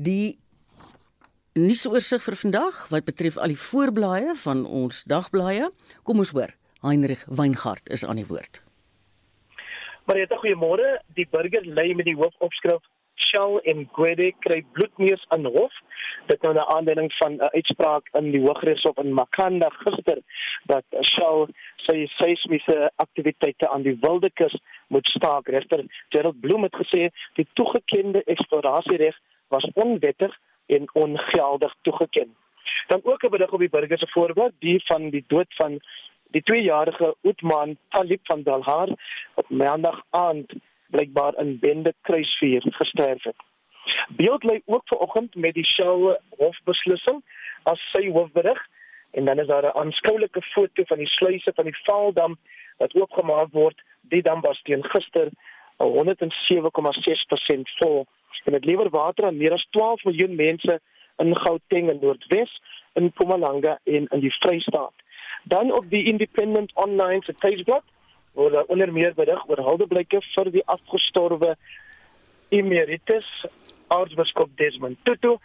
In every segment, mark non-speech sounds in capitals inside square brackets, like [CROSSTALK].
Die nuusoorseig vir vandag wat betref al die voorblaaie van ons dagblaaie. Kom ons hoor. Heinrich Weingart is aan die woord. Marieta, goeiemôre. Die burger lê met die hoofopskrif Shell en Gwede kry bloedneus aan hof. Dit nou 'n aanleiding van 'n uitspraak in die Hooggeregshof in Makanda gister dat Shell sy seismiese aktiwiteite aan die Wildekus moet staak. Regter Gerald Bloem het gesê die toegekende eksplorasiereg was onwettig en ongeldig toegeken. Dan ook 'n bedig op die burger se voorblad, die van die dood van die 2-jarige Utman Talib van Dalhar op maandag aand blykbaar in Bende kruisvuur gesterf het. Beeld lê ook vanoggend met die Shell hofbeslissing as sy hoofberig en dan is daar 'n aanskoulike foto van die sluise van die Vaaldam wat oopgemaak word. Die dam was teen gister 107,6% vol en dit lewer water aan meer as 12 miljoen mense in Gauteng en Noordwes, in Mpumalanga en in die Vrystaat. Dan op die Independent Online se Facebook word daar onder meer bedig oor huldeblyke vir die afgestorwe emeritus aartsbiskop Desmond Tutu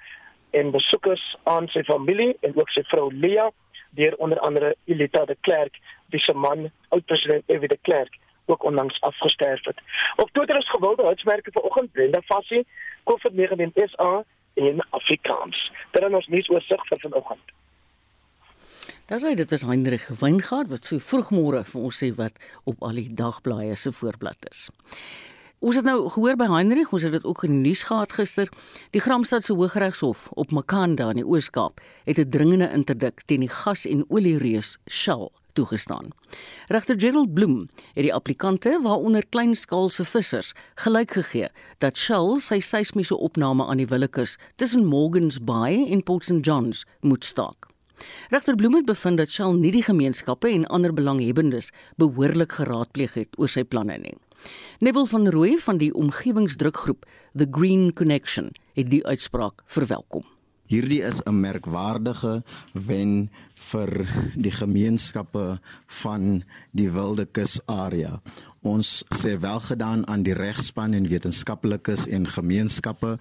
en besoekers aan sy familie en ook sy vrou Lia deur onder andere Elita de Klerk wie se man oud-president Evie de Klerk ook onlangs afgesterf het. Op Twitter is gewilde uitsmerke vanoggend Brenda Fassie COVID-19 SA in Afrikaans. Dit is ons nuus oorsig vir vanoggend. Daar sê dit is Heinrich Weingart wat so vroegmôre vir ons sê wat op al die dagblaaie se voorblad is. Ons het nou gehoor by Heinrich, ons het dit ook in nuus gehad gister. Die Gramstad se Hooggeregshof op Makanda in die Oos-Kaap het 'n dringende interdik teen die gas- en oliereus Shell toegestaan. Regter Gerald Bloem het die applikante, waaronder kleinskaalse vissers, gelyk gegee dat Shell sy seismiese opname aan die Willekeus tussen Morgans Bay en Port St Johns moet staak. Regter Bloem het bevind dat Shell nie die gemeenskappe en ander belanghebbendes behoorlik geraadpleeg het oor sy planne nie. Neville van Rooi van die omgewingsdrukgroep The Green Connection het die uitspraak verwelkom. Hierdie is 'n merkwaardige wen vir die gemeenskappe van die Wilde Kus area. Ons sê welgedaan aan die regspan en wetenskaplikes en gemeenskappe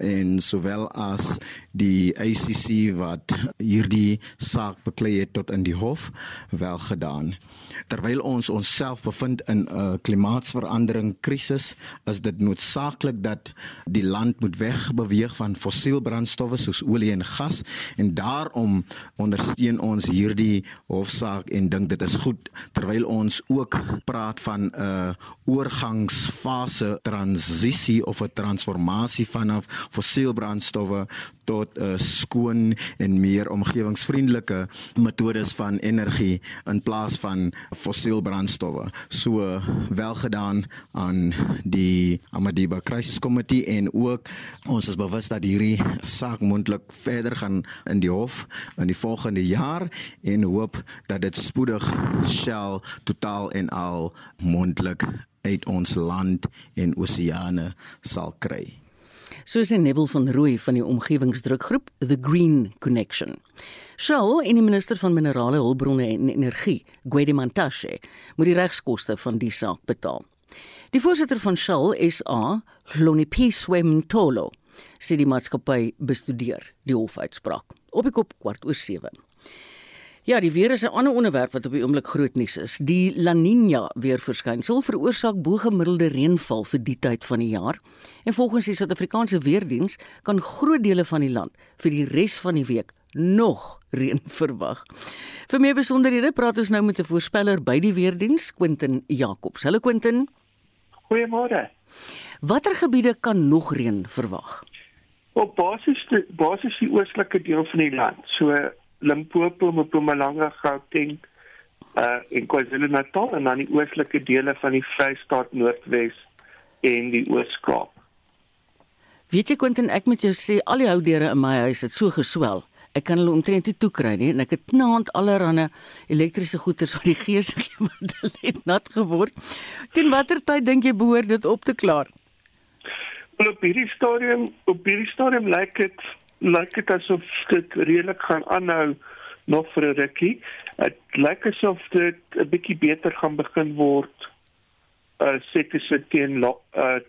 en sowel as die ACC wat hierdie saak beklei het tot in die hof welgedaan. Terwyl ons onsself bevind in 'n klimaatsverandering krisis, is dit noodsaaklik dat die land moet wegbeweeg van fossielbrandstowwe soos olie en gas en daarom ondersteun ons hierdie hofsaak en dink dit is goed terwyl ons ook praat van 'n uh, oorgangsfase transisie of 'n transformasie vanaf fossielbrandstowwe tot 'n uh, skoon en meer omgewingsvriendelike metodes van energie in plaas van fossielbrandstowwe. So welgedaan aan die Amadiba Crisis Committee en ook ons is bewus dat hierdie saak moontlik verder gaan in die hof in die volgende jaar en hoop dat dit spoedig Shell totaal en al moontlik uit ons land en oseane sal kry soos in Neville van Rooi van die omgewingsdrukgroep The Green Connection. Shell en die minister van minerale hulpbronne en energie, Gwede Mantashe, moet die regskoste van die saak betaal. Die voorsitter van Shell SA, Hlonipiswe Mtolo, sê die maatskappy bestudeer die hofuitspraak. Op die kop kwart oor 7. Ja, die weer is 'n ander onderwerp wat op die oomblik groot nuus is. Die La Niña weerverskynsel veroorsaak bo-gemiddelde reënval vir die tyd van die jaar. En volgens die Suid-Afrikaanse weerdiens kan groot dele van die land vir die res van die week nog reën [LAUGHS] verwag. Vir meer besonderhede praat ons nou met 'n voorspeller by die weerdiens, Quentin Jacobs. Hallo Quentin. Goeiemôre. Watter gebiede kan nog reën verwag? Op basis die basis die oostelike deel van die land. So Limpopo, Mpumalanga, Gauteng, uh en KwaZulu-Natal en dan die oostelike dele van die Vrystaat Noordwes en die Oos-Kaap. Weet jy Quentin, ek moet jou sê al die houdeure in my huis het so geswel. Ek kan hulle omtrent nie toe kry nie en ek het naand allerhande elektriese goeders wat die gees [LAUGHS] gee wat het nat geword. Teen watter tyd dink jy behoort dit op te klaar? Op hierdie stadium, op hierdie stadium lyk dit lyk dit asof dit redelik gaan aanhou nog vir 'n rukkie. Dit lyk asof dit 'n bietjie beter gaan begin word. Uh sê dit se teen uh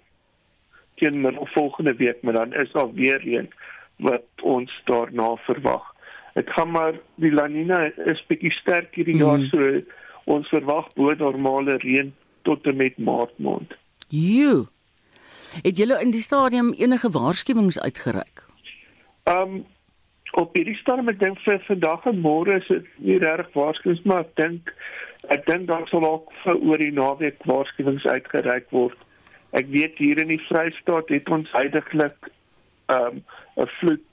teen middel volgende week, maar dan is daar weer een wat ons daarna verwag. Dit gaan maar die La Nina is bietjie sterk hierdie mm. jaar so ons verwag bo normale reën tot en met Maart maand. Jo. Het julle in die stadium enige waarskuwings uitgereik? Um op hierdie stadium ek dink vir vandag en môre is dit nie reg waarskuwings maar ek dink ek dink daar sal ook vir oor die naweek waarskuwings uitgereik word. Ek weet hier in die Vrystaat het ons heidaglik um 'n vloed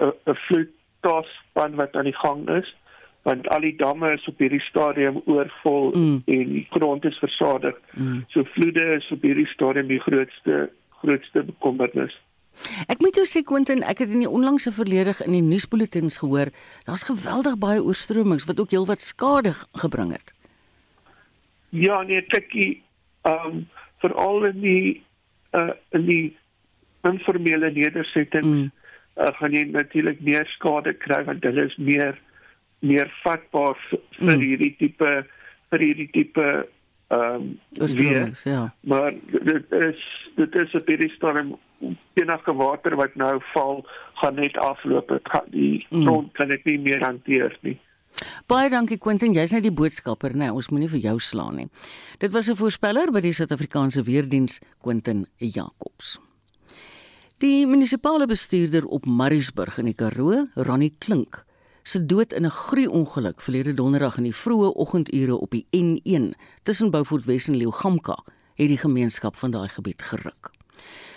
'n vloedtaspan wat aan die gang is want al die damme is op hierdie stadium oorvol mm. en die grond is versadig. Mm. So vloede is op hierdie stadium die grootste grootste bekommernis. Ek moet jou sê Quentin, ek het in die onlangse verlede in die nuusbulletins gehoor, daar's geweldig baie oorstromings wat ook heelwat skade gebring het. Ja, nee, tikkie, ehm um, veral in die uh in die informele nedersettings mm. uh, gaan jy natuurlik meer skade kry want hulle is meer meer vatbaar vir mm. hierdie tipe vir hierdie tipe ehm um, ja. Maar dit is dit is 'n baie storm enige water wat nou val gaan net afloop. Dit gaan die mm. grond mm. kan dit nie meer hanteer nie. Baie dankie Quentin, jy's net die boodskapper, nê? Nee, ons moenie vir jou slaan nie. Dit was 'n voorspeller by die Suid-Afrikaanse Weerdiens, Quentin Jacobs. Die munisipale bestuurder op Mariesburg in die Karoo, Ronnie Klink, se dood in 'n gruwelongeluk verlede donderdag in die vroeë oggendure op die N1 tussen Beaufort Wes en Leeugamka, het die gemeenskap van daai gebied geruk.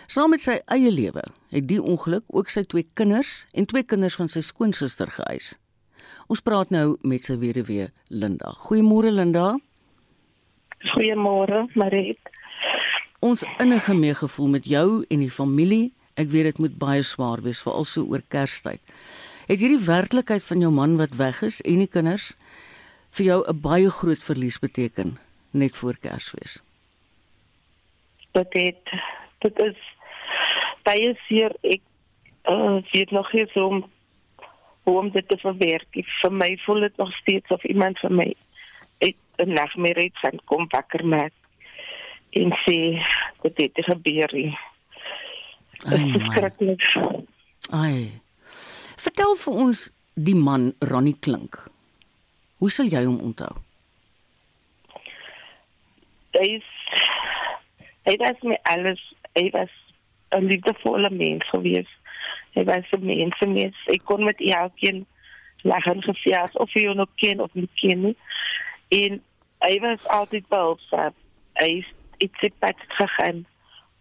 Saam met sy eie lewe het die ongeluk ook sy twee kinders en twee kinders van sy skoonsister geëis. Ons praat nou met sy weduwee Linda. Goeiemôre Linda. Goeiemôre Marie. Ons innige meegevoel met jou en die familie. Ek weet dit moet baie swaar wees veral so oor Kerstyd. Het hierdie werklikheid van jou man wat weg is en die kinders vir jou 'n baie groot verlies beteken net voor Kersfees? Dit het dit is baie seer ek uh, weet nog nie so om hoe om dit te verwerk. Vir my voel dit nog steeds of iemand vir my het 'n nagmerrie van kom wakker maak en sê dit het gebeur. Dit is skrik. Ai. Vertel vir ons die man Ronnie Klink. Hoe sal jy hom onthou? Hy is hy was my alles, hy was 'n liefdevolle mens gewees. Hy was 'n mens mens. Ek kon met elkeen lag en gesels of hy nog ken of nie ken nie. En hy was altyd behulpsaam. Hy het sy pad gegaan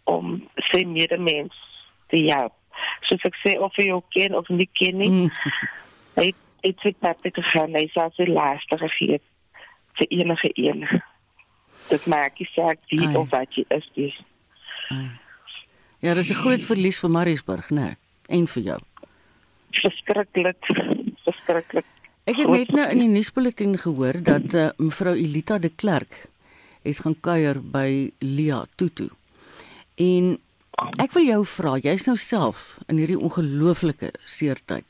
om sy medemens te help soos ek sê of jy ook ken of nie ken nie. Mm. Hy het dit net te gaan, hy sê sy laaste gegee vir enige een. Dit maak nie saak wie of wat jy is nie. Ja, dit is 'n groot verlies vir Mariesburg, né? Nee, en vir jou. Verskriklik. Verskriklik. Ek het net nou in die nuusbulletin gehoor dat uh, mevrou Elita de Klerk het gaan kuier by Lia Tutu. En Ek wil jou vra, jy's nou self in hierdie ongelooflike seertyd.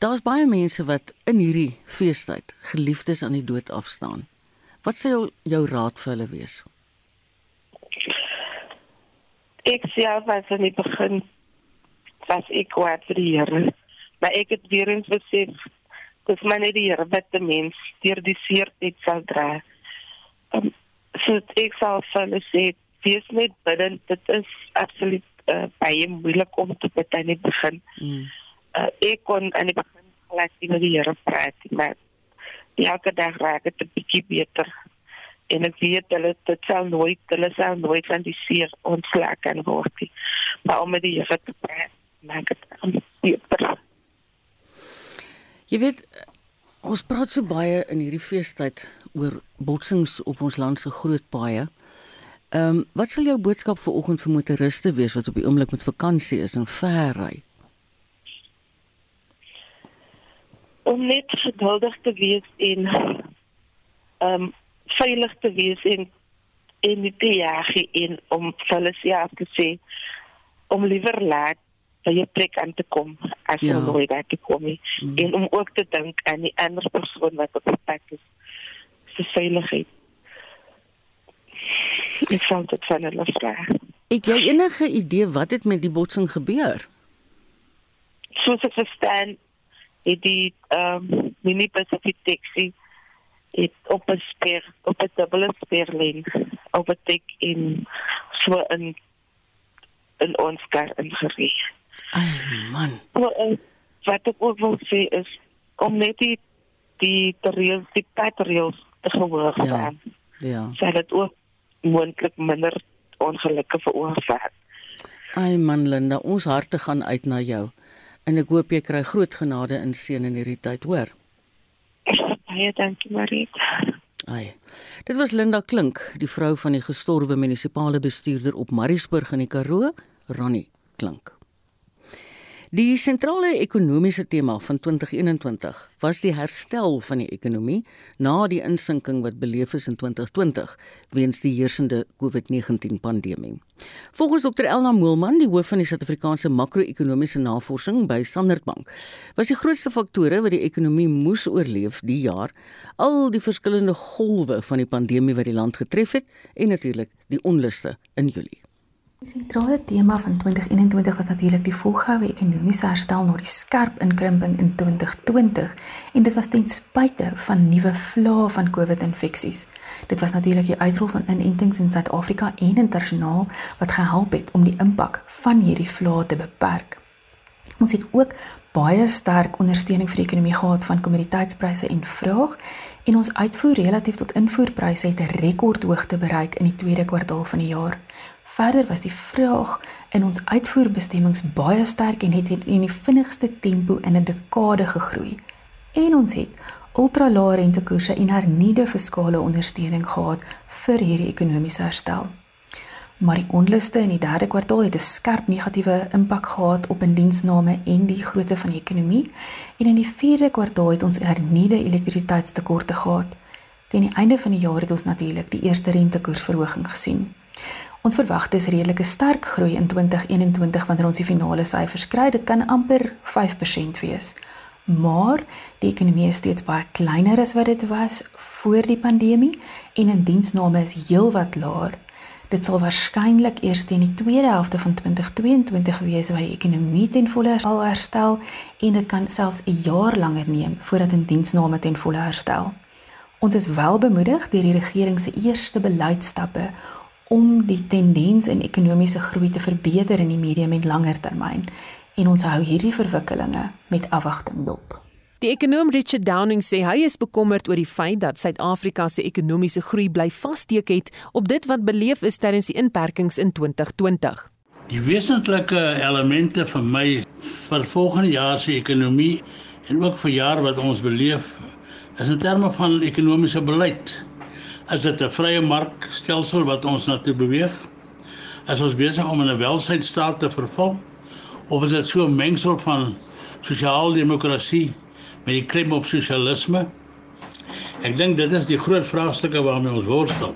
Daar's baie mense wat in hierdie feestyd geliefdes aan die dood afstaan. Wat sê jou, jou raad vir hulle wees? Ek sê as in die begin was ek kwaad vir die Here, maar ek het weer eens besef dis my net die Here wat die mens deur die seertyd sal dra. Um, so ek sal vir hulle sê wees net bidden dit is absoluut uh, baie moeilik om te bid aan die begin. Mm. Uh, ek kon aan die begin glas in die Here praat maar elke dag raak dit 'n bietjie beter. En ek weet hulle dit sal nooit hulle sal nooit van die seer ontslaak kan word nie. Maar om met die Here te praat maak dit beter. Jy weet ons praat so baie in hierdie feestyd oor botsings op ons land se groot paaie. Ehm um, wat sal jou boodskap vir oggend vir motoriste wees wat op die oomblik met vakansie is en ver ry? Om net geduldig te wees en ehm um, veilig te wees en en nie te jaag en om alles ja te sê om liewer laat by jou plek aan te kom as ja. om nooit daar te kom nie. Mm. en om ook te dink aan die ander persoon wat op die pad is se veiligheid Ek sal dit van hulle vra. Het jy enige idee wat het met die botsing gebeur? Soos ek verstaan, het die ehm um, mini Pacific taxi het op 'n speer op 'n dubbele speerlyn op 'n tek in so 'n in ons kar ingery. Ai man. Maar uh, wat ek ook wil sê is om net die die reëls die patreels te gehoor Ja. staan. Ja. Sal dit ook moontlik minder ongelukke veroorsaak. Ai man Linda, ons harte gaan uit na jou. En ek hoop jy kry groot genade in seën in hierdie tyd, hoor. Baie dankie Marie. Ai. Dit was Linda Klink, die vrou van die gestorwe munisipale bestuurder op Mariesburg in die Karoo, Ronnie Klink. Die sentrale ekonomiese tema van 2021 was die herstel van die ekonomie na die insinking wat beleef is in 2020 weens die heersende COVID-19 pandemie. Volgens Dr Elna Moelman, die hoof van die Suid-Afrikaanse makro-ekonomiese navorsing by Standard Bank, was die grootste faktore wat die ekonomie moes oorleef die jaar al die verskillende golwe van die pandemie wat die land getref het en natuurlik die onluste in Julie. Die sentrale tema van 2021 was natuurlik die volgehoue ekonomiese herstel na die skerp inkrimping in 2020 en dit was ten spyte van nuwe vlae van COVID-infeksies. Dit was natuurlik die uitrol van inentings in Suid-Afrika en internasionaal wat gehelp het om die impak van hierdie vlae te beperk. Ons het ook baie sterk ondersteuning vir die ekonomie gehad van kommoditeitspryse en vraag en ons uitvoer relatief tot invoerpryse het 'n rekordhoogte bereik in die tweede kwartaal van die jaar. Verder was die vraag in ons uitvoerbestemmings baie sterk en het in die vinnigste tempo in 'n dekade gegroei. En ons het ultralae rentekoerse en hernieude fiskale ondersteuning gehad vir hierdie ekonomiese herstel. Maar die onluste in die derde kwartaal het 'n skerp negatiewe impak gehad op indiensname en die grootte van die ekonomie en in die vierde kwartaal het ons hernieude elektrisiteitstekorte gehad. Teen die einde van die jaar het ons natuurlik die eerste rentekoersverhoging gesien. Ons verwag dis redelike sterk groei in 2021 wanneer ons die finale syfers kry. Dit kan amper 5% wees. Maar die ekonomie is steeds baie kleiner as wat dit was voor die pandemie en indiensname is heelwat laer. Dit sal waarskynlik eers teen die tweede helfte van 2022 wees waar die ekonomie ten volle sal herstel en dit kan selfs 'n jaar langer neem voordat indiensname ten volle herstel. Ons is wel bemoedig deur die regering se eerste beleidsstappe om die tendens in ekonomiese groei te verbeter in die medium en langer termyn en ons hou hierdie verwikkelinge met afwagting dop. Die ekonom Richard Downing sê hy is bekommerd oor die feit dat Suid-Afrika se ekonomiese groei bly vassteek het op dit wat beleef is tydens die inperkings in 2020. Die wesentlike elemente vir my vir volgende jaar se ekonomie en ook vir jaar wat ons beleef is in terme van ekonomiese beleid. Is dit 'n vrye markstelsel wat ons na toe beweeg? Is ons besig om in 'n welsynsstaat te verval? Of is dit so 'n mengsel van sosiaal-demokrasie met die klem op sosialisme? Ek dink dit is die groot vraagstukke waarmee ons worstel.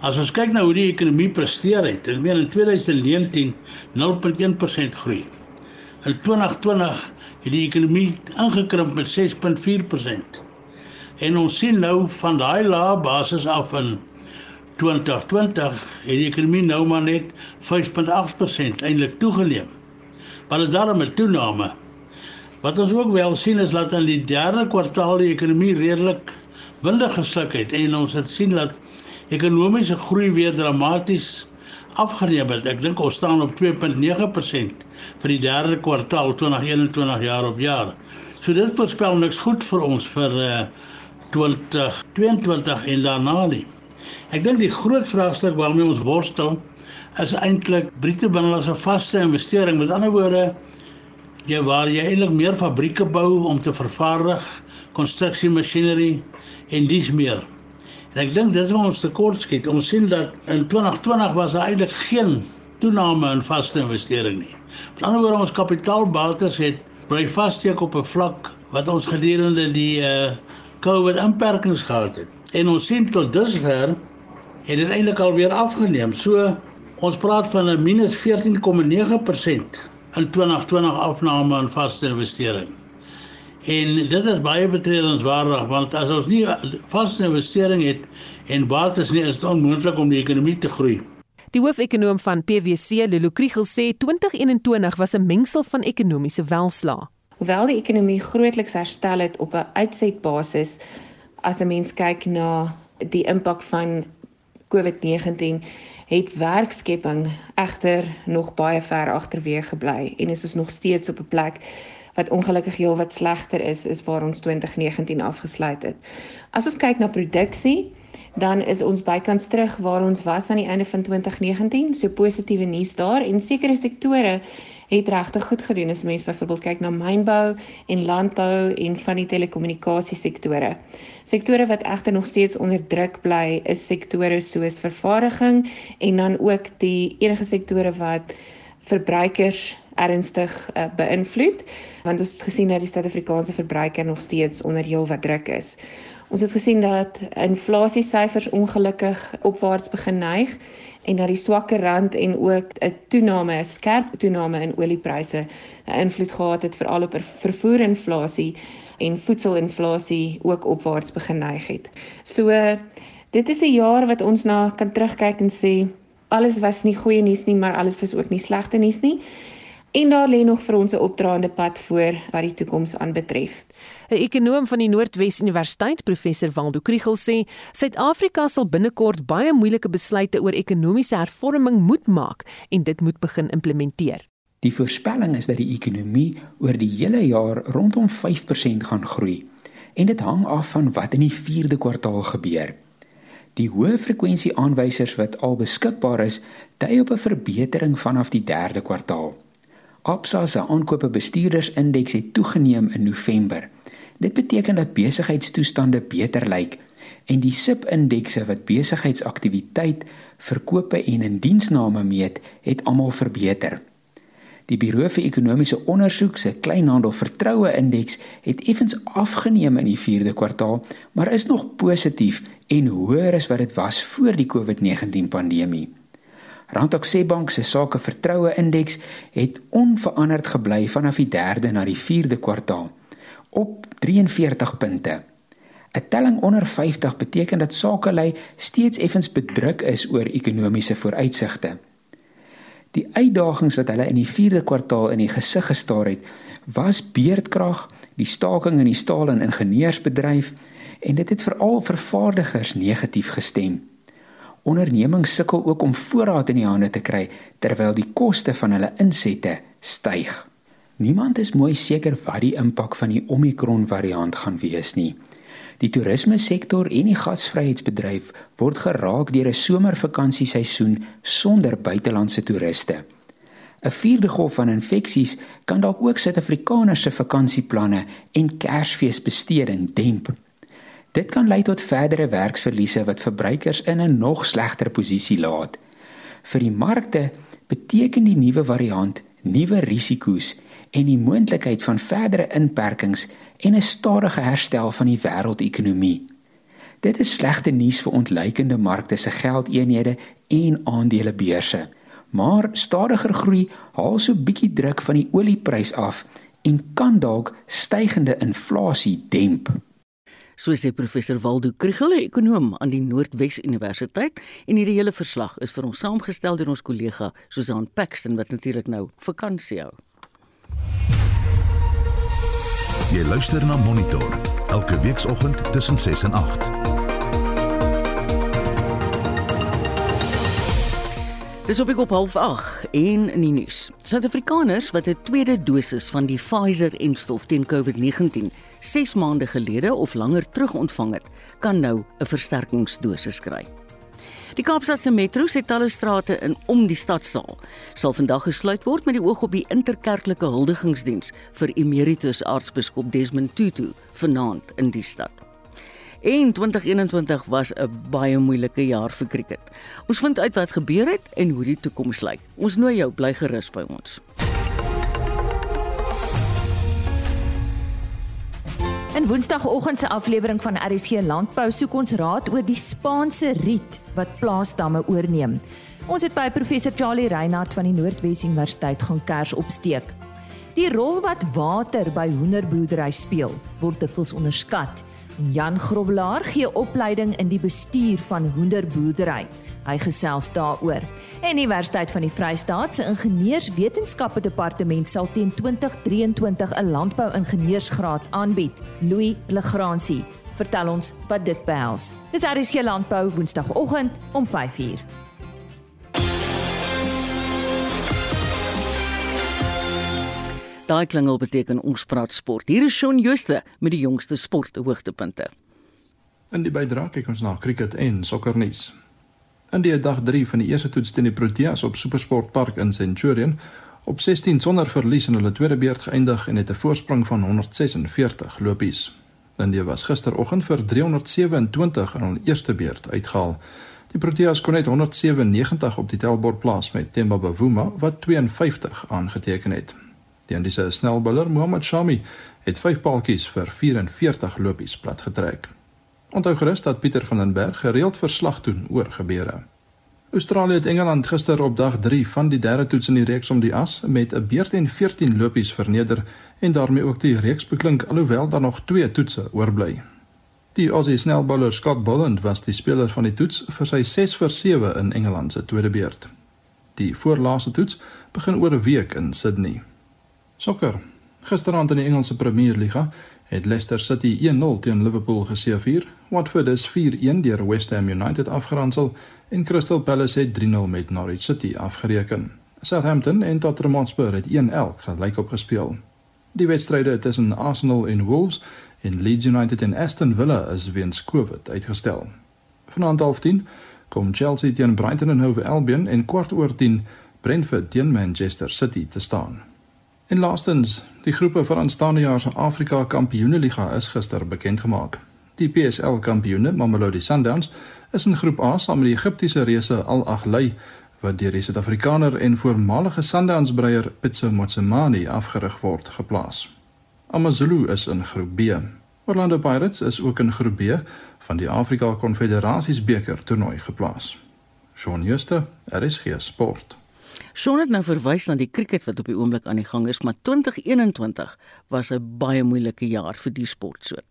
As ons kyk na hoe die ekonomie presteer het, het men in 2019 0.1% groei. In 2020 het die ekonomie ingekrimp met 6.4%. En ons sien nou van daai lae basis af in 2020 het die ekonomie nou maar net 5.8% eintlik toegeneem. Maar is daarom 'n toename. Wat ons ook wel sien is dat in die derde kwartaal die ekonomie redelik windig gesluk het en ons het sien dat ekonomiese groei weer dramaties afgeneem het. Ek dink ons staan op 2.9% vir die derde kwartaal 2021 jaar op jaar. So dit voorspel niks goed vir ons vir uh, 2022 en daarna nie. Ek dink die groot vraagstuk waarmee ons worstel is eintlik Britse binnelandse vaste investering. Met ander woorde, jy waar jy eintlik meer fabrieke bou om te vervaardig, konstruksiemasjinerie en dis meer. En ek dink dis waar ons tekort skiet. Ons sien dat in 2020 was daar eintlik geen toename in vaste investering nie. Met ander woorde, ons kapitaalbates het bly vassteek op 'n vlak wat ons gedurende die uh COVID inperkings gehad het. En ons sien tot dusver het dit eintlik alweer afgeneem. So ons praat van 'n minus 14,9% in 2020 afname in vaste investering. En dit is baie betredenswaardig want as ons nie vaste investering het en bates nie is dit onmoontlik om die ekonomie te groei. Die hoofekonoom van PwC, Lulu Kriel, sê 2021 was 'n mengsel van ekonomiese welslaa. Hoewel die ekonomie grootliks herstel het op 'n uitsetbasis as 'n mens kyk na die impak van COVID-19 het werkskepping egter nog baie ver agterweë gebly en is ons nog steeds op 'n plek wat ongelukkig heel wat slegter is is waar ons 2019 afgesluit het. As ons kyk na produksie, dan is ons bykans terug waar ons was aan die einde van 2019, so positiewe nuus daar en sekere sektore het regtig goed gedoen as mens byvoorbeeld kyk na mynbou en landbou en van die telekommunikasiesektore. Sektore wat egter nog steeds onder druk bly is sektore soos vervaardiging en dan ook die enige sektore wat verbruikers ernstig uh, beïnvloed want ons het gesien dat die Suid-Afrikaanse verbruiker nog steeds onder heelwat druk is. Ons het gesien dat inflasiesyfers ongelukkig opwaarts begin neig en dat die swakker rand en ook 'n toename, 'n skerp toename in oliepryse 'n invloed gehad het veral op vervoerinflasie en voedselinflasie ook opwaarts begin neig het. So dit is 'n jaar wat ons na kan terugkyk en sê alles was nie goeie nuus nie, maar alles was ook nie slegte nuus nie. En daar lê nog vir ons 'n opdraande pad voor wat die toekoms aanbetref. 'n Ekonoom van die Noordwes Universiteit, professor Waldo Kriel sê, Suid-Afrika sal binnekort baie moeilike besluite oor ekonomiese hervorming moet maak en dit moet begin implementeer. Die voorspelling is dat die ekonomie oor die hele jaar rondom 5% gaan groei en dit hang af van wat in die 4de kwartaal gebeur. Die hoë frekwensie aanwysers wat al beskikbaar is, dui op 'n verbetering vanaf die 3de kwartaal. Absa se aankope bestuurdersindeks het toegeneem in November. Dit beteken dat besigheidstoestande beter lyk en die SIP-indekse wat besigheidsaktiwiteit, verkope en indiensname meet, het almal verbeter. Die Buro vir Ekonomiese Onderzoek se kleinhandel vertroue indeks het effens afgeneem in die 4de kwartaal, maar is nog positief en hoër as wat dit was voor die COVID-19 pandemie. Randstad Bank se sake vertroue indeks het onveranderd gebly vanaf die 3de na die 4de kwartaal op 43 punte. 'n Telling onder 50 beteken dat sakelei steeds effens bedruk is oor ekonomiese vooruitsigte. Die uitdagings wat hulle in die 4de kwartaal in die gesig gestaar het, was beerdkrag, die staking in die staal en ingenieursbedryf en dit het veral vervaardigers negatief gestem. Ondernemings sukkel ook om voorraad in die hande te kry terwyl die koste van hulle insette styg. Niemand is mooi seker wat die impak van die Omicron variant gaan wees nie. Die toerisme sektor en die gasvryheidsbedryf word geraak deur 'n somervakansieseisoen sonder buitelandse toeriste. 'n Vierde golf van infeksies kan dalk ook Suid-Afrikaners se vakansieplanne en Kersfeesbesteding demp. Dit kan lei tot verdere werksverliese wat verbruikers in 'n nog slegter posisie laat. Vir die markte beteken die nuwe variant nuwe risiko's en die moontlikheid van verdere inperkings en 'n stadige herstel van die wêreldekonomie. Dit is slegte nuus vir ontleikende markte se geldeenhede en aandelebeurse. Maar stadiger groei haal so bietjie druk van die olieprys af en kan dalk stygende inflasie demp so sê professor Waldo Krugel, ekonom aan die Noordwes Universiteit, en hierdie hele verslag is vir ons saamgestel deur ons kollega Susan Paxton wat natuurlik nou vakansie hou. Jy luister na Monitor elke weekoggend tussen 6 en 8. Dis op ek op half 8 en in die nuus. Suid-Afrikaners wat 'n tweede dosis van die Pfizer-enstof teen COVID-19 6 maande gelede of langer terug ontvang het, kan nou 'n versterkingsdosis kry. Die Kaapstadse Metro se talle strate in om die stadsaal sal vandag gesluit word met die oog op die interkerklike huldigingsdiens vir emeritus aartsbiskop Desmond Tutu vanaand in die stad. En 2021 was 'n baie moeilike jaar vir cricket. Ons vind uit wat gebeur het en hoe die toekoms lyk. Ons nooi jou bly gerus by ons. In Woensdagoggend se aflewering van RSG Landbou soek ons raad oor die Spaanse riet wat plaasdamme oorneem. Ons het by professor Charlie Reinhardt van die Noordwes Universiteit gaan kers opsteek. Die rol wat water by hoenderboerdery speel, word dikwels onderskat. Jan Grobelaar gee opleiding in die bestuur van hoenderboerdery. Hy gesels daaroor. En die Universiteit van die Vrystaat se Ingenieurswetenskappe Departement sal teen 2023 'n landbou-ingenieursgraad aanbied. Louis Legrandsie vertel ons wat dit behels. Dis RSG Landbou Woensdagoggend om 5uur. Daai klingel beteken ons praat sport. Hier is Shaun Jooste met die jongste sporthoogtepunte. In die bydrae kyk ons na cricket en sokkernuus. In die dag 3 van die eerste toets teen die Proteas op Supersport Park in Centurion op 16 sonder verlies in hulle tweede beurt geëindig en het 'n voorsprong van 146 lopies. India was gisteroggend vir 327 in hul eerste beurt uitgehaal. Die Proteas kon net 197 op die tellbord plaas met Themba Bavuma wat 52 aangeteken het. Die Indiese snelbouler Mohammad Shami het 5 paaltjies vir 44 lopies platgetrek. Onthou gerus dat Pieter van den Berg gereeld verslag doen oor gebeure. Australië het Engeland gister op dag 3 van die derde toets in die reeks om die as met 'n beurt en 14 lopies verneder en daarmee ook die reeks beklink alhoewel daar nog twee toetse oorbly. Die Aussie snelbouler Scott Boland was die speler van die toets vir sy 6 vir 7 in Engeland se tweede beurt. Die voorlaaste toets begin oor 'n week in Sydney. Sokker. Gisteraand in die Engelse Premier Liga het Leicester City 1-0 teen Liverpool geseëvier. Watford is 4-1 deur West Ham United afgeronsel en Crystal Palace het 3-0 met Norwich City afgereken. Southampton en Tottenham Hotspur het 1-1 gelyk opgespeel. Die wedstryde tussen Arsenal en Wolves en Leeds United en Aston Villa is weens COVID uitgestel. Vanaand half 10 kom Chelsea teen Brighton en Hove Albion en kwart oor 10 Brentford teen Manchester City te staan. En laastens, die groepe vir aanstaande jaar se Afrika Kampioenligga is gister bekend gemaak. Die PSL kampioene, Mamelodi Sundowns, is in groep A saam met die Egiptiese reuse Al Ahly wat deur die Suid-Afrikaner en voormalige Sundowns breier Pitso Motsimani afgerig word, geplaas. AmaZulu is in groep B. Orlando Pirates is ook in groep B van die Afrika Konfederasies beker toernooi geplaas. Shaun Schuster, RSG Sport. Shaun het nou verwys na die cricket wat op die oomblik aan die gang is, maar 2021 was 'n baie moeilike jaar vir die sportsoort.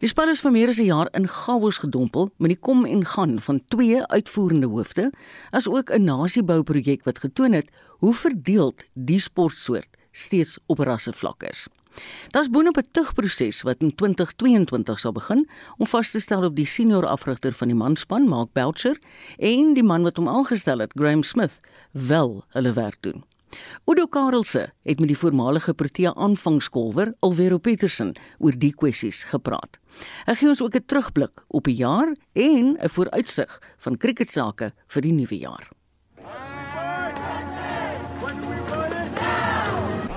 Die span is vir meer as 'n jaar in chaos gedompel met die kom en gaan van twee uitvoerende hoofde, asook 'n nasiebouprojek wat getoon het hoe verdeeld die sportsoort steeds op rassevlak is. Daar's boonop 'n tugproses wat in 2022 sal begin om vas te stel of die senior afrigter van die manspan, Mark Belcher, en die man wat hom aangestel het, Graham Smith, wel hulle werk doen. Udo Karelse het met die voormalige Protea aanvangskolwer Alvero Petersen oor die kwessies gepraat. Hy gee ons ook 'n terugblik op die jaar en 'n vooruitsig van kriketsake vir die nuwe jaar.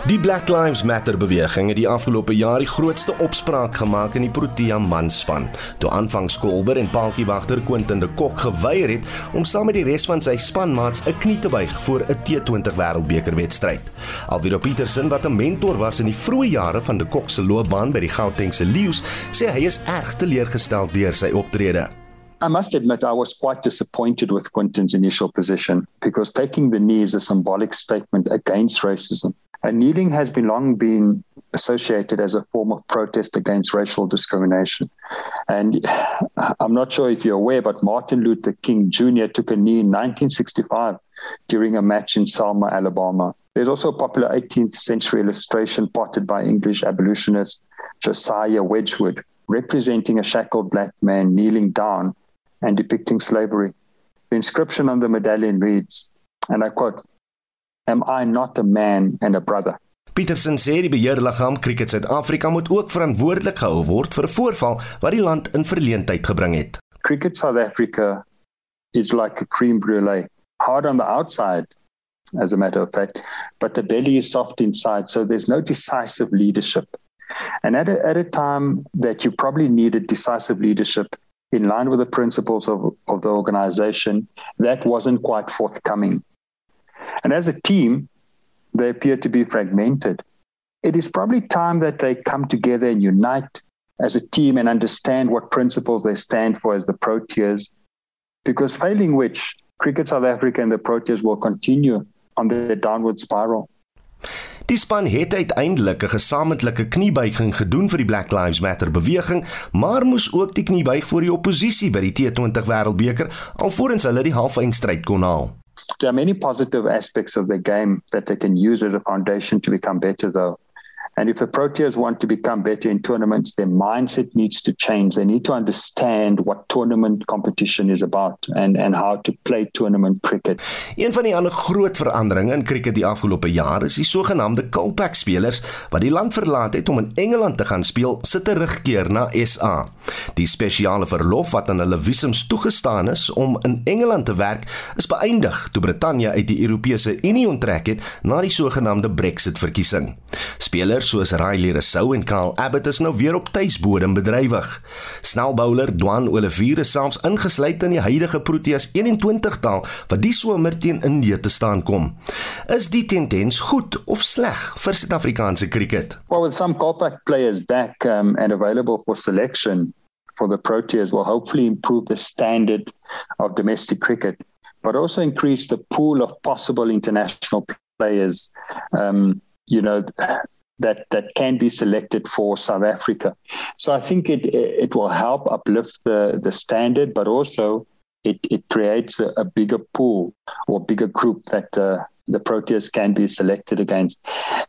Die Black Lives Matter beweging het die afgelope jaar die grootste opspraak gemaak in die Protea manspan, toe aanvangskolber en paaltjiewagter Quentin de Kok geweier het om saam met die res van sy spanmaats 'n knie te buig voor 'n T20 Wêreldbeker wedstryd. Alviro Petersen, wat 'n mentor was in die vroeë jare van de Kok se loopbaan by die Gautengse Lions, sê hy is erg teleurgestel deur sy optrede. I must admit, I was quite disappointed with Quentin's initial position because taking the knee is a symbolic statement against racism. Kneeling has been long been associated as a form of protest against racial discrimination. And [SIGHS] I'm not sure if you're aware, but Martin Luther King Jr. took a knee in 1965 during a match in Selma, Alabama. There's also a popular 18th century illustration potted by English abolitionist Josiah Wedgwood, representing a shackled black man kneeling down and depicting slavery. The inscription on the medallion reads, and I quote, Am I not a man and a brother? Petersen sê die beheerliggaam Cricket Suid-Afrika moet ook verantwoordelik gehou word vir 'n voorval wat die land in verleentheid gebring het. Cricket South Africa is like a cream brulee, hard on the outside as a matter of fact, but the belly is soft inside, so there's no decisive leadership. And at a, at a time that you probably needed decisive leadership in line with the principles of, of the organization, that wasn't quite forthcoming. And as a team, they appear to be fragmented. It is probably time that they come together and unite as a team and understand what principles they stand for as the Proteas. Because failing which, Cricket South Africa and the Proteas will continue on their downward spiral. Die span het uiteindelik 'n gesamentlike kniebuiging gedoen vir die Black Lives Matter beweging, maar moes ook die knie buig vir die oppositie by die T20 Wêreldbeker alvorens hulle die halfeindstryd kon haal. There are many positive aspects of the game that they can use as a foundation to become better though. And if the Proteas want to become better in tournaments, their mindset needs to change. They need to understand what tournament competition is about and, and how to play tournament cricket. Een van die ander groot veranderinge in cricket die afgelope jaar is die sogenaamde Kolpak spelers wat die land verlaat het om in Engeland te gaan speel, sit terugkeer na SA. Die spesiale verlof wat aan hulle visums toegestaan is om in Engeland te werk, is beëindig toe Brittanje uit die Europese Unie onttrek het na die sogenaamde Brexit verkiesing. Spelers bowlers soos Riley Rousseau en Kyle Abbott is nou weer op tuisbodem bedrywig. Snelbowler Dwan Olivier is selfs ingesluit in die huidige Proteas 21-tal wat die somer teen Indië te staan kom. Is die tendens goed of sleg vir Suid-Afrikaanse cricket? Well, with some compact players back um, and available for selection for the Proteas will hopefully improve the standard of domestic cricket but also increase the pool of possible international players um you know that that can be selected for South Africa. So I think it it will help uplift the the standard, but also it it creates a, a bigger pool or bigger group that uh, the Proteas can be selected against,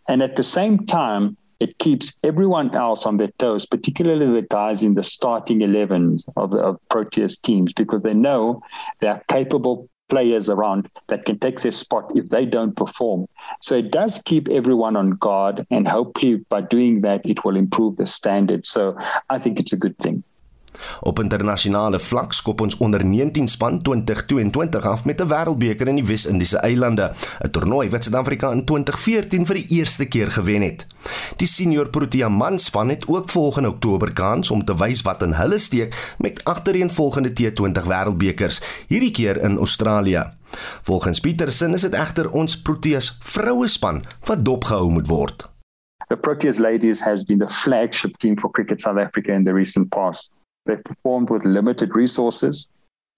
and at the same time. It keeps everyone else on their toes, particularly the guys in the starting 11s of of Proteas teams, because they know they are capable players around that can take their spot if they don't perform. So it does keep everyone on guard, and hopefully by doing that, it will improve the standard. So I think it's a good thing. Op internasionale vlak skop ons onder 19 span 2022 af met 'n wêreldbeker in die Wes-Indiese eilande, 'n toernooi wat Suid-Afrika in 2014 vir die eerste keer gewen het. Die senior Protea manspan het ook volgende Oktober kans om te wys wat in hulle steek met agtereenvolgende T20 wêreldbekers, hierdie keer in Australië. Volgens Petersen is dit egter ons Proteas vroue span wat dopgehou moet word. The Proteas ladies has been the flagship team for Cricket South Africa in the recent past. They performed with limited resources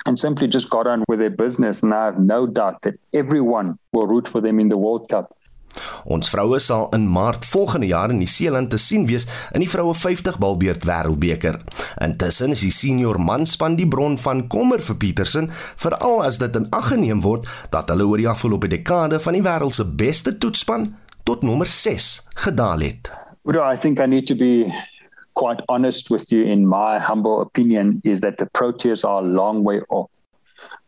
and simply just got on with their business. And I have no doubt that everyone will root for them in the World Cup. Ons vroue sal in Maart volgende jaar in Nieu-Seeland te sien wees in die vroue 50 balbeerd wêreldbeker. Intussen is die senior manspan die bron van kommer vir Petersen, veral as dit in ag geneem word dat hulle oor die afgelope dekade van die wêreld se beste toetsspan tot nommer 6 gedaal het. Well, I think I need to be quite honest with you, in my humble opinion, is that the Proteas are a long way off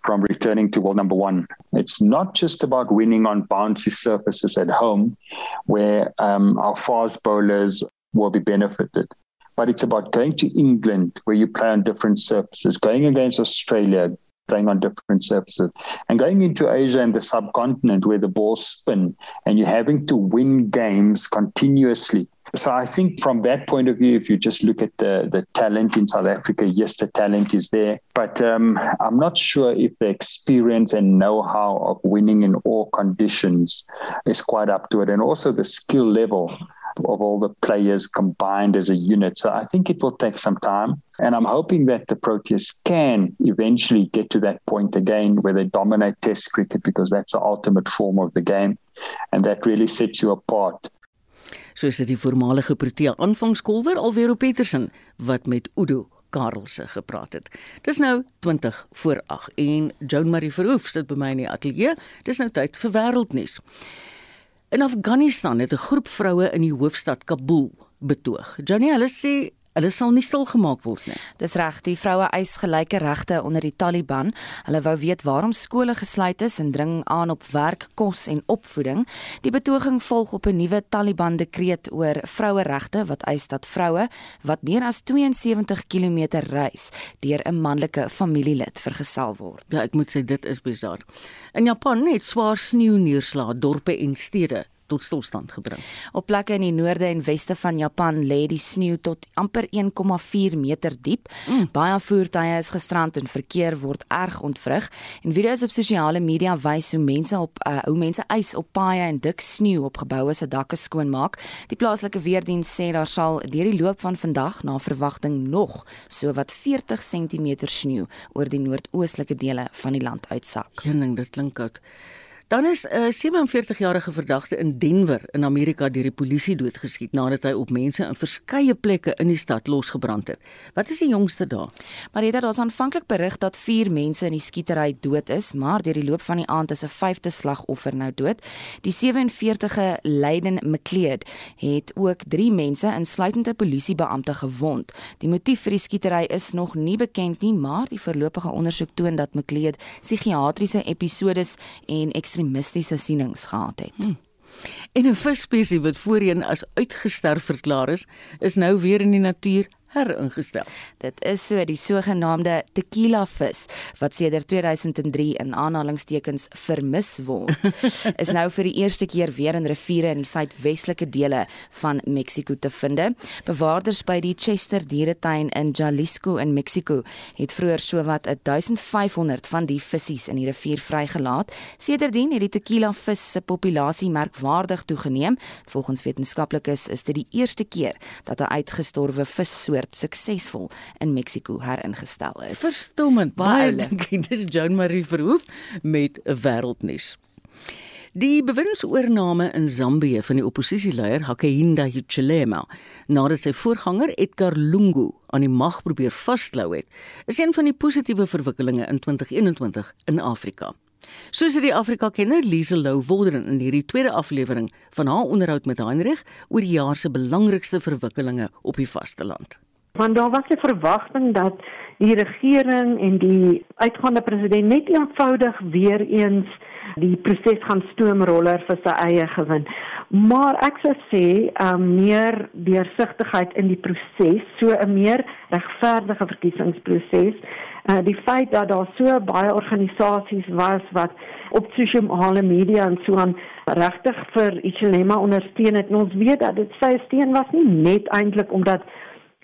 from returning to world number one. It's not just about winning on bouncy surfaces at home, where um, our fast bowlers will be benefited. But it's about going to England, where you play on different surfaces, going against Australia, playing on different surfaces, and going into Asia and the subcontinent, where the balls spin, and you're having to win games continuously. So I think from that point of view, if you just look at the the talent in South Africa, yes, the talent is there, but um, I'm not sure if the experience and know-how of winning in all conditions is quite up to it, and also the skill level of all the players combined as a unit. So I think it will take some time. And I'm hoping that the Proteas can eventually get to that point again where they dominate Test cricket because that's the ultimate form of the game. And that really sets you apart soos dit die voormalige Protea aanvangskolwer alweer op Petersen wat met Udo Karelse gepraat het. Dis nou 20 voor 8 en Joan Marie Verhoef sit by my in die ateljee. Dis nou tyd vir wêreldnuus. In Afghanistan het 'n groep vroue in die hoofstad Kabul betoog. Johnny hulle sê Hulle sal nie stil gemaak word nie. Dis reg, die vroue eis gelyke regte onder die Taliban. Hulle wou weet waarom skole gesluit is en dring aan op werk, kos en opvoeding. Die betoging volg op 'n nuwe Taliban dekreet oor vroueregte wat eis dat vroue wat meer as 72 km reis deur 'n manlike familielid vergesel word. Ja, ek moet sê dit is bizar. In Japan het swaar sneeu neerslae dorpe en stede tot stilstand gebring. Op plekke in die noorde en weste van Japan lê die sneeu tot amper 1,4 meter diep. Mm. Baie voertuie is gestrand en verkeer word erg ontwrig en video's op sosiale media wys hoe mense op uh, hoe mense ys op paaie en dik sneeu op geboue se dakke skoonmaak. Die plaaslike weerdiens sê daar sal deur die loop van vandag na verwagting nog so wat 40 cm sneeu oor die noordoostelike dele van die land uitsak. Kenning, dit klink koud. Dan is 'n 47-jarige verdagte in Denver in Amerika deur die polisie doodgeskiet nadat hy op mense in verskeie plekke in die stad losgebrand het. Wat is die jongste daar? Marita, daar's aanvanklik berig dat 4 mense in die skietery dood is, maar deur die loop van die aand is 'n vyfde slagoffer nou dood. Die 47-ge Leiden McLeod het ook 3 mense, insluitend 'n polisiebeampte, gewond. Die motief vir die skietery is nog nie bekend nie, maar die voorlopige ondersoek toon dat McLeod psigiatriese episodes en ekstremistiese sienings gehad het. Hmm. En 'n visspesie wat voorheen as uitgesterf verklaar is, is nou weer in die natuur heringestel. Dit is so die sogenaamde tequila vis wat sedert 2003 in aanhalingstekens vermis word. [LAUGHS] is nou vir die eerste keer weer in riviere in die suidwestelike dele van Mexiko te vind. Bewaarders by die Chester dieretuin in Jalisco in Mexiko het vroeër sowat 1500 van die visse in die rivier vrygelaat. Sedertdien het die tequila vis se populasie merkwaardig toegeneem. Volgens wetenskaplikes is dit die eerste keer dat 'n uitgestorwe vissoort soort suksesvol in Mexiko heringestel is. Verstommend. Baie dankie. [LAUGHS] Dis Joan Marie Verhoef met 'n wêreldnuus. Die bewindsoorname in Zambië van die oppositieleier Hakainde Hichilema nadat sy voorganger Edgar Lungu aan die mag probeer vasklou het, is een van die positiewe verwikkelinge in 2021 in Afrika. Soos dit die Afrika-kenner Liesel Lou Wolderen in hierdie tweede aflewering van haar onderhoud met Heinrich oor die jaar se belangrikste verwikkelinge op die vasteland want daar was 'n verwagting dat die regering en die uitgaande president net eenvoudig weer eens die proses gaan stoomroller vir sy eie gewin. Maar ek sou sê, um, meer deursigtigheid in die proses, so 'n meer regverdige verkiesingsproses. Uh, die feit dat daar so baie organisasies was wat op sosiale media en so aan regtig vir Ichilema ondersteun het. En ons weet dat dit sy steun was nie net eintlik omdat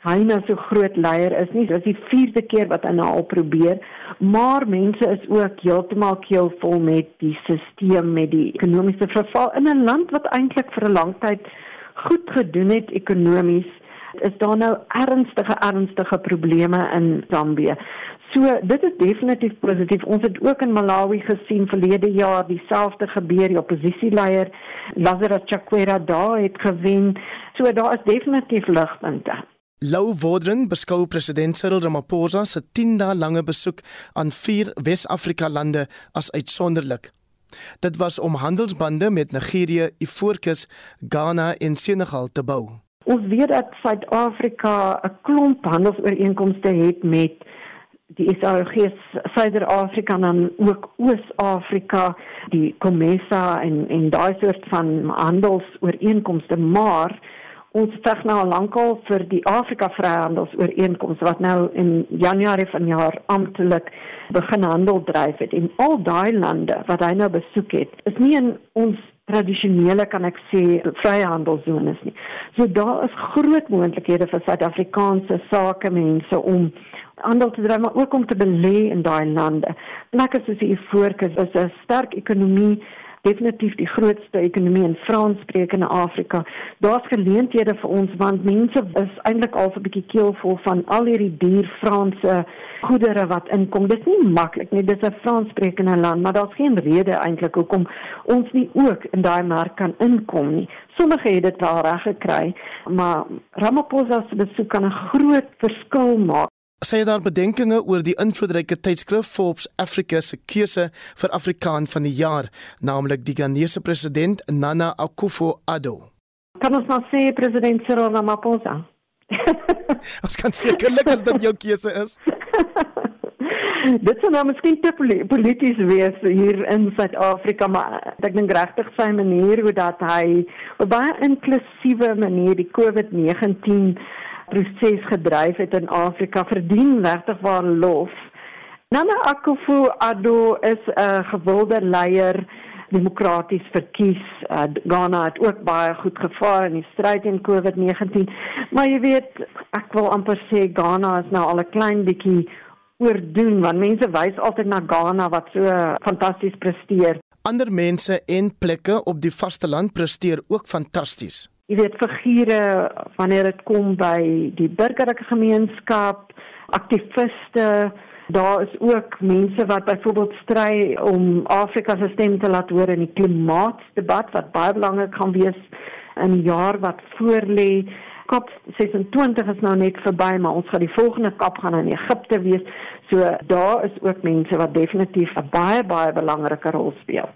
hy nou so groot leier is nie. Dit is die vierde keer wat hy nou al probeer, maar mense is ook heeltemal keelvol met die stelsel met die ekonomiese verval in 'n land wat eintlik vir 'n lang tyd goed gedoen het ekonomies. Is daar nou ernstige ernstige probleme in Zambië? So dit is definitief positief. Ons het ook in Malawi gesien verlede jaar dieselfde gebeur. Die oppositieleier Lazarus Chakwera daar het gewen. So daar is definitief ligpunte. Lou Wodren beskou president Cyril Ramaphosa se 10 dae lange besoek aan vier Wes-Afrika lande as uitsonderlik. Dit was om handelsbande met Nigerië, Ivoorkus, Ghana en Senegal te bou. Ons weet dat Suid-Afrika 'n klomp handelsooreenkomste het met die SADC, Suider-Afrika en ook Oos-Afrika, die COMESA en en daai soort van handelsooreenkomste, maar ons veg nou al lankal vir die Afrika Vryhandelsooreenkoms wat nou in Januarie vanjaar amptelik begin handel dryf het en al daai lande wat hy nou besoek het is nie in ons tradisionele kan ek sê vryhandelszones nie. So daar is groot moontlikhede vir Suid-Afrikaanse sakemense om handel te dryf maar ook om te belê in daai lande. Lekker soos die Ivoorkus is 'n sterk ekonomie definitief die grootste ekonomie in Franssprekende Afrika. Daar's geleenthede vir ons want mense is eintlik al 'n bietjie keelvol van al hierdie duur Franse goedere wat inkom. Dit is nie maklik nie. Dit is 'n Franssprekende land, maar daar's geen rede eintlik hoekom ons nie ook in daai mark kan inkom nie. Sommige het dit al reg gekry, maar Ramaphosa se besoek kan 'n groot verskil maak Sy het daar bedenkinge oor die invloedryke tydskrif Forbes Africa se keuse vir Afrikaan van die jaar, naamlik die Ghanese president Nana Akufo-Addo. Kan ons maar sê president Cyril Ramaphosa? [LAUGHS] ons kan sekerlik as dit jou keuse is. [LAUGHS] dit sou nou miskien te polities wees hier in Suid-Afrika, maar ek dink regtig sy manier hoe dat hy op baie inklusiewe manier die COVID-19 proses gedryf het in Afrika verdien regtig waar lof. Nana Akufo-Addo is 'n gewilde leier demokraties verkies. Uh, Ghana het ook baie goed gevaar in die stryd teen COVID-19. Maar jy weet, ek wil amper sê Ghana is nou al 'n klein bietjie oordoen want mense wys altyd na Ghana wat so fantasties presteer. Ander mense en plekke op die vasteland presteer ook fantasties jy weet figure wanneer dit kom by die burgerlike gemeenskap, aktiviste, Daar is ook mense wat byvoorbeeld stry om Afrika se stem te laat hoor in die klimaatsdebat wat baie belangrik gaan wees in die jaar wat voorlê. COP 26 is nou net verby, maar ons gaan die volgende COP gaan in Egipte wees. So daar is ook mense wat definitief 'n baie baie belangrike rol speel.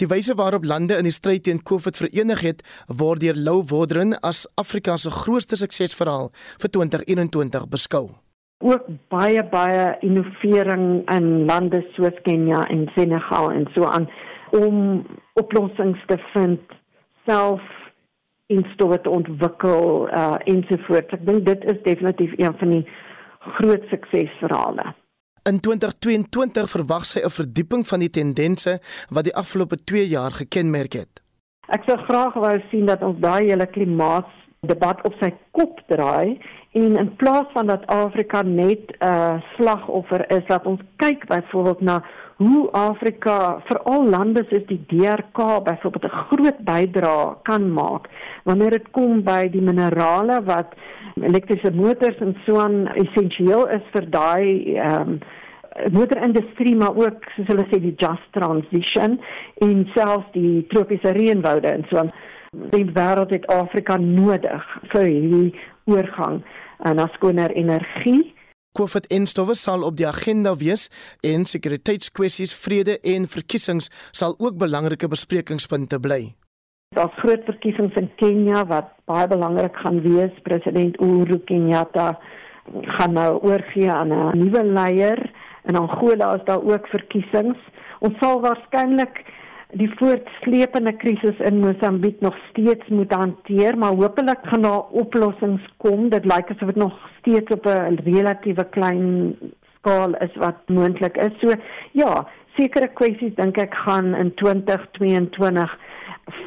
Die wyse waarop lande in die stryd teen COVID verenig het, word deur Lou Wodren as Afrika se grootste suksesverhaal vir 2021 beskou. Ook baie baie innovering in lande soos Kenia en Senegal en so aan om oplossings te vind self instoot ontwikkel uh ensovoorts. Ek dink dit is definitief een van die groot suksesverhale. In 2022 verwag sy 'n verdieping van die tendense wat die afgelope 2 jaar gekenmerk het. Ek sou graag wou sien dat ons daai hele klimaatsdebat op sy kop draai en in plaas van dat Afrika net 'n uh, slagoffer is, dat ons kyk byvoorbeeld na hoe Afrika, veral lande soos die DRK byvoorbeeld 'n groot bydrae kan maak. Wanneer dit kom by die minerale wat elektriese motors en so aan essensieel is vir daai ehm um, motorindustrie maar ook soos hulle sê die just transition en selfs die tropiese reënwoude en so aan die wêreld het Afrika nodig vir hierdie oorgang na skoner energie COVID-19 sal op die agenda wees en sekuriteitskwessies, vrede en verkiesings sal ook belangrike besprekingspunte bly. Daar's groot verkiesings in Kenia wat baie belangrik gaan wees. President Uhuru Kenyatta gaan nou oorgee aan 'n nuwe leier. In Angola is daar ook verkiesings. Ons sal waarskynlik die voortsleepende krisis in Mosambiek nog steeds moet hanteer, maar hopelik gaan daar oplossings kom. Dit lyk asof dit nog steeds op 'n relatiewe klein skaal is wat moontlik is. So ja, sekere kwessies dink ek gaan in 2022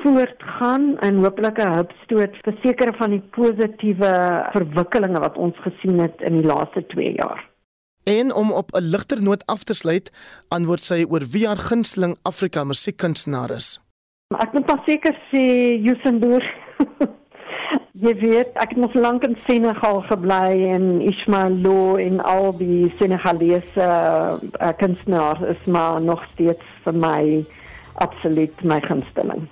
voortgaan en hopelik 'n hupstoot vir sekere van die positiewe verwikkelinge wat ons gesien het in die laaste 2 jaar. En om op 'n ligter noot af te sluit, antwoord sy oor wie haar gunsteling Afrika musiekkunstenaar is. Ek moet maar seker sê Yusendur. [LAUGHS] Jy weet, ek het nog lank in Senegal gebly en Ismail Lo en al die Senegalese uh, kunstenaars is maar nog steeds vir my absoluut my gunsteling.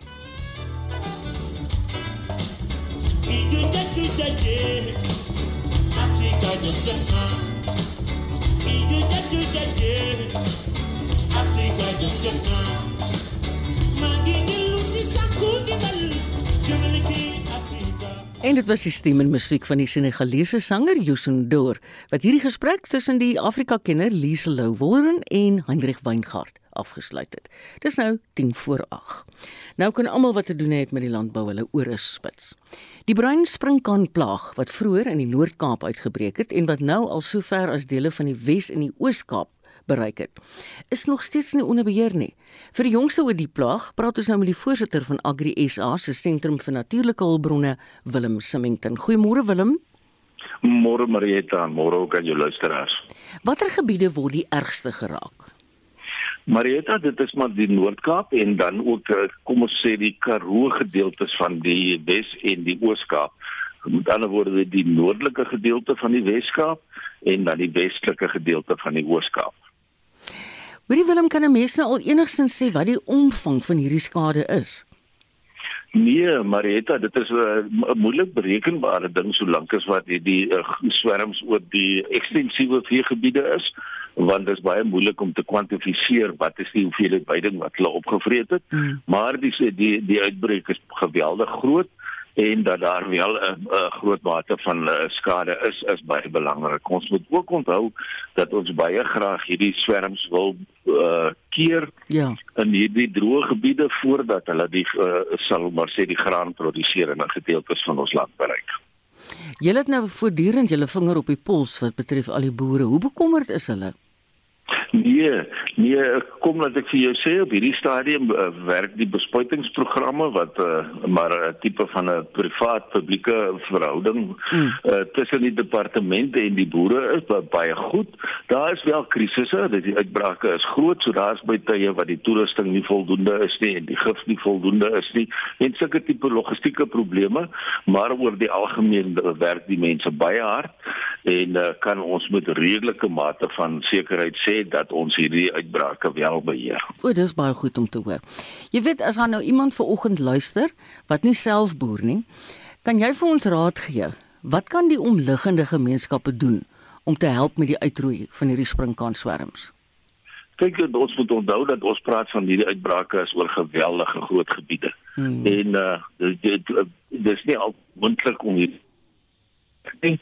En dit was die stem en musiek van die Senegalese sanger Youssou N'Dour wat hierdie gesprek tussen die Afrika-kenner Lise Lou Wolren en Hendrik Weingart afgesluit het. Dis nou 10 voor 8. Nou kan almal wat te doen het met die landbou hulle ore spits. Die bruin springkaan-plaag wat vroeër in die Noord-Kaap uitgebreek het en wat nou al sover as dele van die Wes en die Oos-Kaap bereik het, is nog steeds nie onder beheer nie. Vir die jongste oor die plaag, praat ons nou met die voorsitter van Agri SA se sentrum vir natuurlike hulpbronne, Willem Simington. Goeiemôre Willem. Môre Marieta, môre ook aan jou luisteraars. Watter gebiede word die ergste geraak? Marieta, dit is maar die Noord-Kaap en dan ook eh, kom ons sê die Karoo gedeeltes van die Wes en die Oos-Kaap. Met ander woorde die noordelike gedeelte van die Wes-Kaap en dan die westelike gedeelte van die Oos-Kaap. Hoorie Willem, kan 'n mens nou al enigstens sê wat die omvang van hierdie skade is? Nee, Marietta, dit is 'n uh, moeilik berekenbare ding solank as wat die, die uh, swerms oor die ekstensiewe veegebiede is, want dit is baie moeilik om te kwantifiseer wat is die hoeveelheid veiding wat hulle opgevreet het. Mm. Maar die die die uitbreek is geweldig groot en dat daar wel 'n groot mate van uh, skade is is baie belangrik. Ons moet ook onthou dat ons baie graag hierdie swerms wil uh, keer ja. in hierdie droë gebiede voordat hulle die uh, sal maar sê die graan produseer in 'n gedeeltes van ons land bereik. Julle het nou voortdurend julle vinger op die pols wat betref al die boere. Hoe bekommerd is hulle? Nee, nee, kom laat ek vir jou sê op hierdie stadium uh, werk die bespuitingsprogramme wat uh, maar 'n tipe van 'n privaat publieke verhouding mm. uh, tussen die departemente en die boere is baie goed. Daar is wel krisisse, dat die uitbrake is groot, so daar's by tye wat die toerusting nie voldoende is nie en die gif nie voldoende is nie en sulke tipe logistieke probleme, maar oor die algemeen werk die mense baie hard en uh, kan ons met redelike mate van sekerheid sê dat ons hierdie uitbrake wel beheer. O, dis baie goed om te hoor. Jy weet as gaan nou iemand ver oggend luister wat nie self boer nie, kan jy vir ons raad gee? Wat kan die omliggende gemeenskappe doen om te help met die uitroei van hierdie sprinkanswerms? Kyk, ons moet onthou dat ons praat van hierdie uitbrake is oor geweldige groot gebiede. Hmm. En uh dit dis nie al moontlik om hier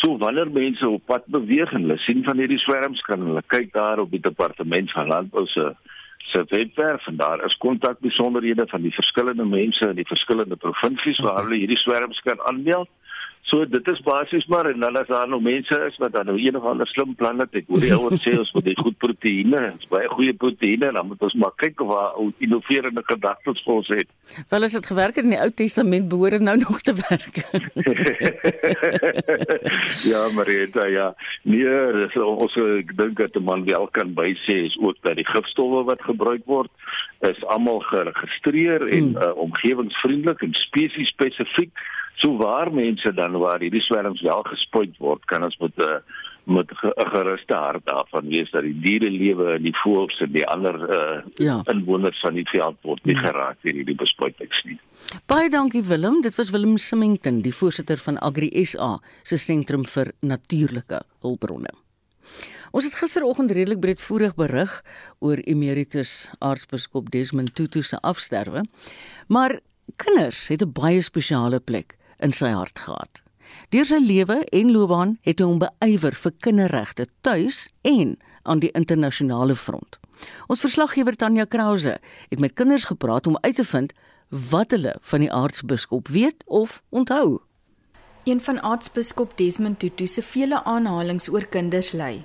So wanneer mense op pad beweeg en hulle sien van hierdie swerms kan hulle kyk daar op die departement van landbou se se webwerf en daar is kontak besonderhede van die verskillende mense in die verskillende provinsies waar hulle hierdie swerms kan aanmeld. So dit is basies maar en dan as daar nog mense is wat dan nou een of ander slim plan het. Ek hoor die ouens sê ons moet die goed proteïene, ons baie goeie proteïene, dan moet ons maar kyk of waar ou innoverende gedagtes vir ons het. Wel as dit gewerk het in die Ou Testament behoort dit nou nog te werk. [LAUGHS] ja, Marita, ja. Nee, so, ons ek dink dat 'n man wel kan bysê is ook dat die gifstowwe wat gebruik word is almal geregistreer en mm. uh, omgewingsvriendelik en spesies spesifiek So waar mense dan waar hierdie swerms wel gespuit word, kan ons met 'n uh, met 'n geruste hart daarvan wees dat die diere lewe in die voëls en die ander uh, ja. inwoners van die veld word nie ja. geraak deur hierdie bespuitings nie. Baie dankie Willem, dit was Willem Simington, die voorsitter van Agri SA se sentrum vir natuurlike hulpbronne. Ons het gisteroggend redelik breedvoerig berig oor emeritus aartsbiskop Desmond Tutu se afsterwe, maar kinders het 'n baie spesiale plek in sy hart gehad. Deur sy lewe en loopbaan het hy hom beywer vir kinderregte tuis en aan die internasionale front. Ons verslaggewer Tanya Krause het met kinders gepraat om uit te vind wat hulle van die aartsbiskop weet of onthou. Een van aartsbiskop Desmond Tutu se vele aanhalinge oor kinders lei.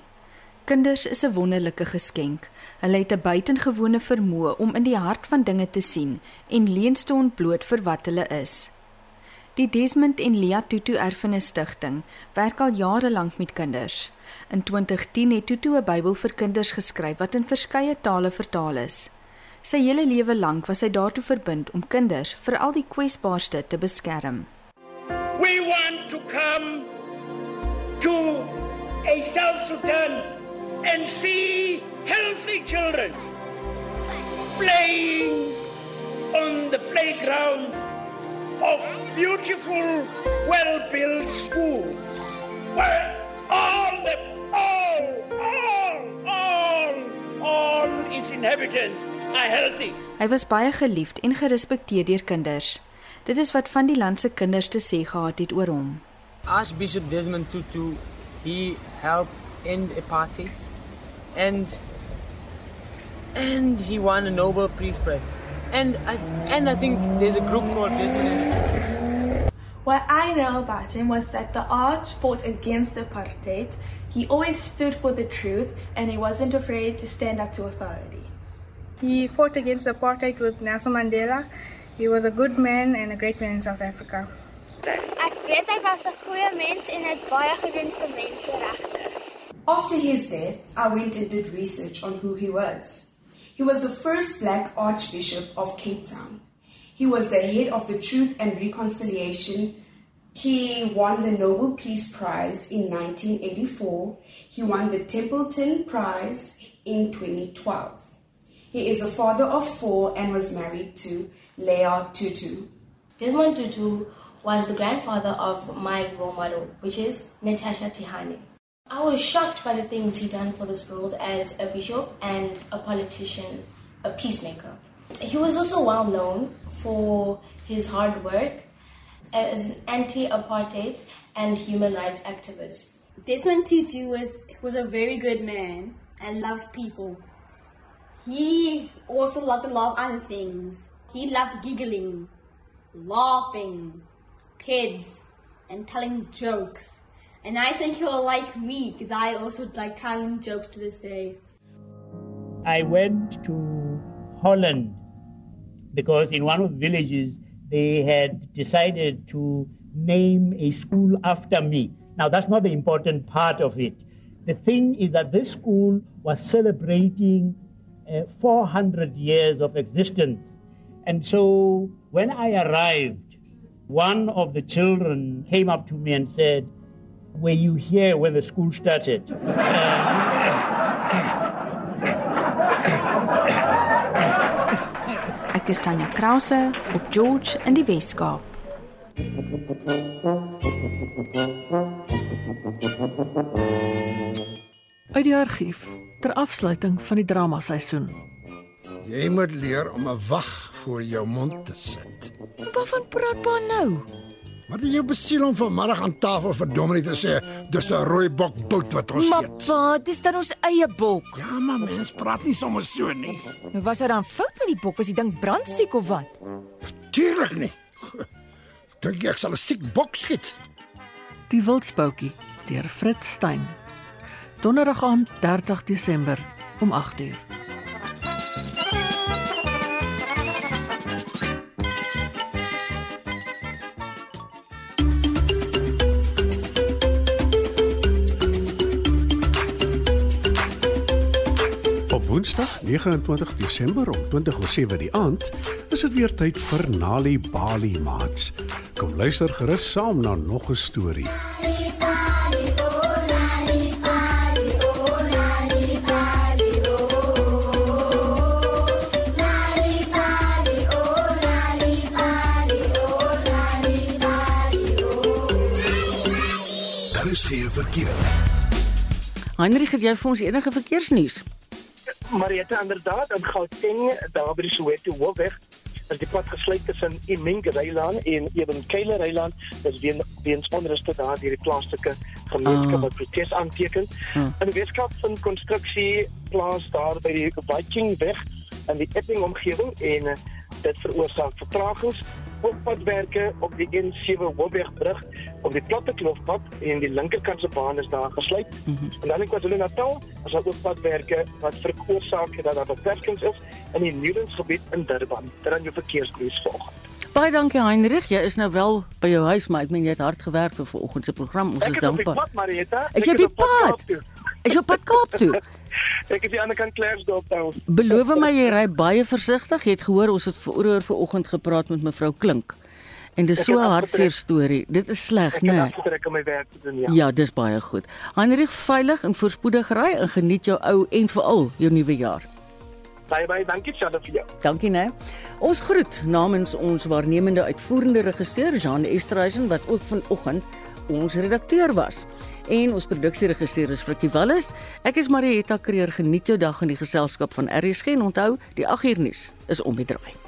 Kinders is 'n wonderlike geskenk. Hulle het 'n buitengewone vermoë om in die hart van dinge te sien en leens te ontbloot vir wat hulle is. Die Desmond en Lia Tutu Erfenis Stichting werk al jare lank met kinders. In 2010 het Tutu 'n Bybel vir kinders geskryf wat in verskeie tale vertaal is. Sy hele lewe lank was sy daartoe verbind om kinders, veral die kwesbaarste, te beskerm. We want to come to a South Sudan and see healthy children playing on the playgrounds of beautiful, well-built schools where all the all, all, all, all its inhabitants are healthy. Hy was baie geliefd en gerespekteer deur kinders. Dit is wat van die land se kinders te sê gehad het oor hom. Archbishop Desmond Tutu, he helped end apartheid and and he won a Nobel Peace Prize. And I and I think there's a group called Desmond What I know about him was that the arch fought against apartheid. He always stood for the truth and he wasn't afraid to stand up to authority. He fought against apartheid with Nelson Mandela. He was a good man and a great man in South Africa. Ek weet hy was 'n goeie mens en het baie gedoen vir menseregte. After his death, I went and did research on who he was. He was the first black Archbishop of Cape Town. He was the head of the Truth and Reconciliation. He won the Nobel Peace Prize in 1984. He won the Templeton Prize in 2012. He is a father of four and was married to Leah Tutu. Desmond Tutu was the grandfather of my role model, which is Natasha Tihane. I was shocked by the things he done for this world as a bishop and a politician, a peacemaker. He was also well known for his hard work as an anti-apartheid and human rights activist. Desmond Tutu was was a very good man and loved people. He also loved a lot of other things. He loved giggling, laughing, kids, and telling jokes. And I think he'll like me because I also like telling jokes to this day. I went to Holland because in one of the villages they had decided to name a school after me. Now, that's not the important part of it. The thing is that this school was celebrating uh, 400 years of existence. And so when I arrived, one of the children came up to me and said, where you hear when the school started. Ek is Tanya Krause op George in die Weskaap. Uit die argief ter afsluiting van die drama seisoen. Jy moet leer om 'n wag voor jou mond te sit. Waarvan praat pa nou? Wat het jou besiel om vanmiddag aan tafel vir Dominie te sê dis 'n rooi bok bout wat ons maar eet? pa, dis dan ons eie bok. Ja, maar mens praat nie sommer so nie. Nou was dit dan fout met die bok? Was die ding brandsiek of wat? Tuurlik nie. [LAUGHS] Dink jy ek sal 'n siek bok skiet? Die Wildspoutjie deur Fritz Stein. Donderdag aan 30 Desember om 8uur. Woensdag 29 Desember om 20:07 die aand is dit weer tyd vir Nali Bali Mats. Kom luister gerus saam na nog 'n storie. Daar is geen verkeer. Heinrich, het jy vir ons enige verkeersnuus? Marietta inderdaad in Gauteng daar by die Soweto hoofweg is die pad gesluit tussen Iminga-Reiland en Ewenkele-Reiland. Dis weer weens onruste daar deur die plaaslike gemeenskap Ah. wat protes aanteken. Ah. In die Weskaap van konstruksie plaas daar by die Vikingweg in die Epping omgewing en eh, dit veroorsaak vertragings op padwerke op die N7 Hoofwegbrug op die platte kloofpad en die linkerkant se baan is daar gesluit. En dan in KwaZulu-Natal is daar ook padwerke wat veroorsaak dat daar beperkings is in die Newlands-gebied in Durban. Dit dan jou verkeersnuus volg. Baie dankie Heinrich, jy is nou wel by jou huis, maar ek meen jy het hard gewerk vir vanoggend se program. Ons Ek is dankbaar. pad, Marietta. Is jy op pad. Is jy pad Kaap toe? [LAUGHS] Ek is die ander kant Klerksdorp toe. Beloof my jy ry baie versigtig. Jy het gehoor ons het vroeër vanoggend gepraat met mevrou Klink. En dis Ek so 'n hartseer storie. Dit is sleg, Ek né? het afgetrek om my werk te doen, ja. Ja, dis baie goed. Heinrich, veilig en voorspoedig ry en geniet jou ou en veral jou nuwe jaar. Baie baie dankie vir jou. Dankie né. Ons groet namens ons waarnemende uitvoerende regisseur Jean Esterhuizen wat ook vanoggend ons redakteur was. En ons produksieregisseur is Frikkie Wallis. Ek is Marietta Kreer. Geniet jou dag in die geselskap van RSG en onthou, die 8uur nuus is om die draai.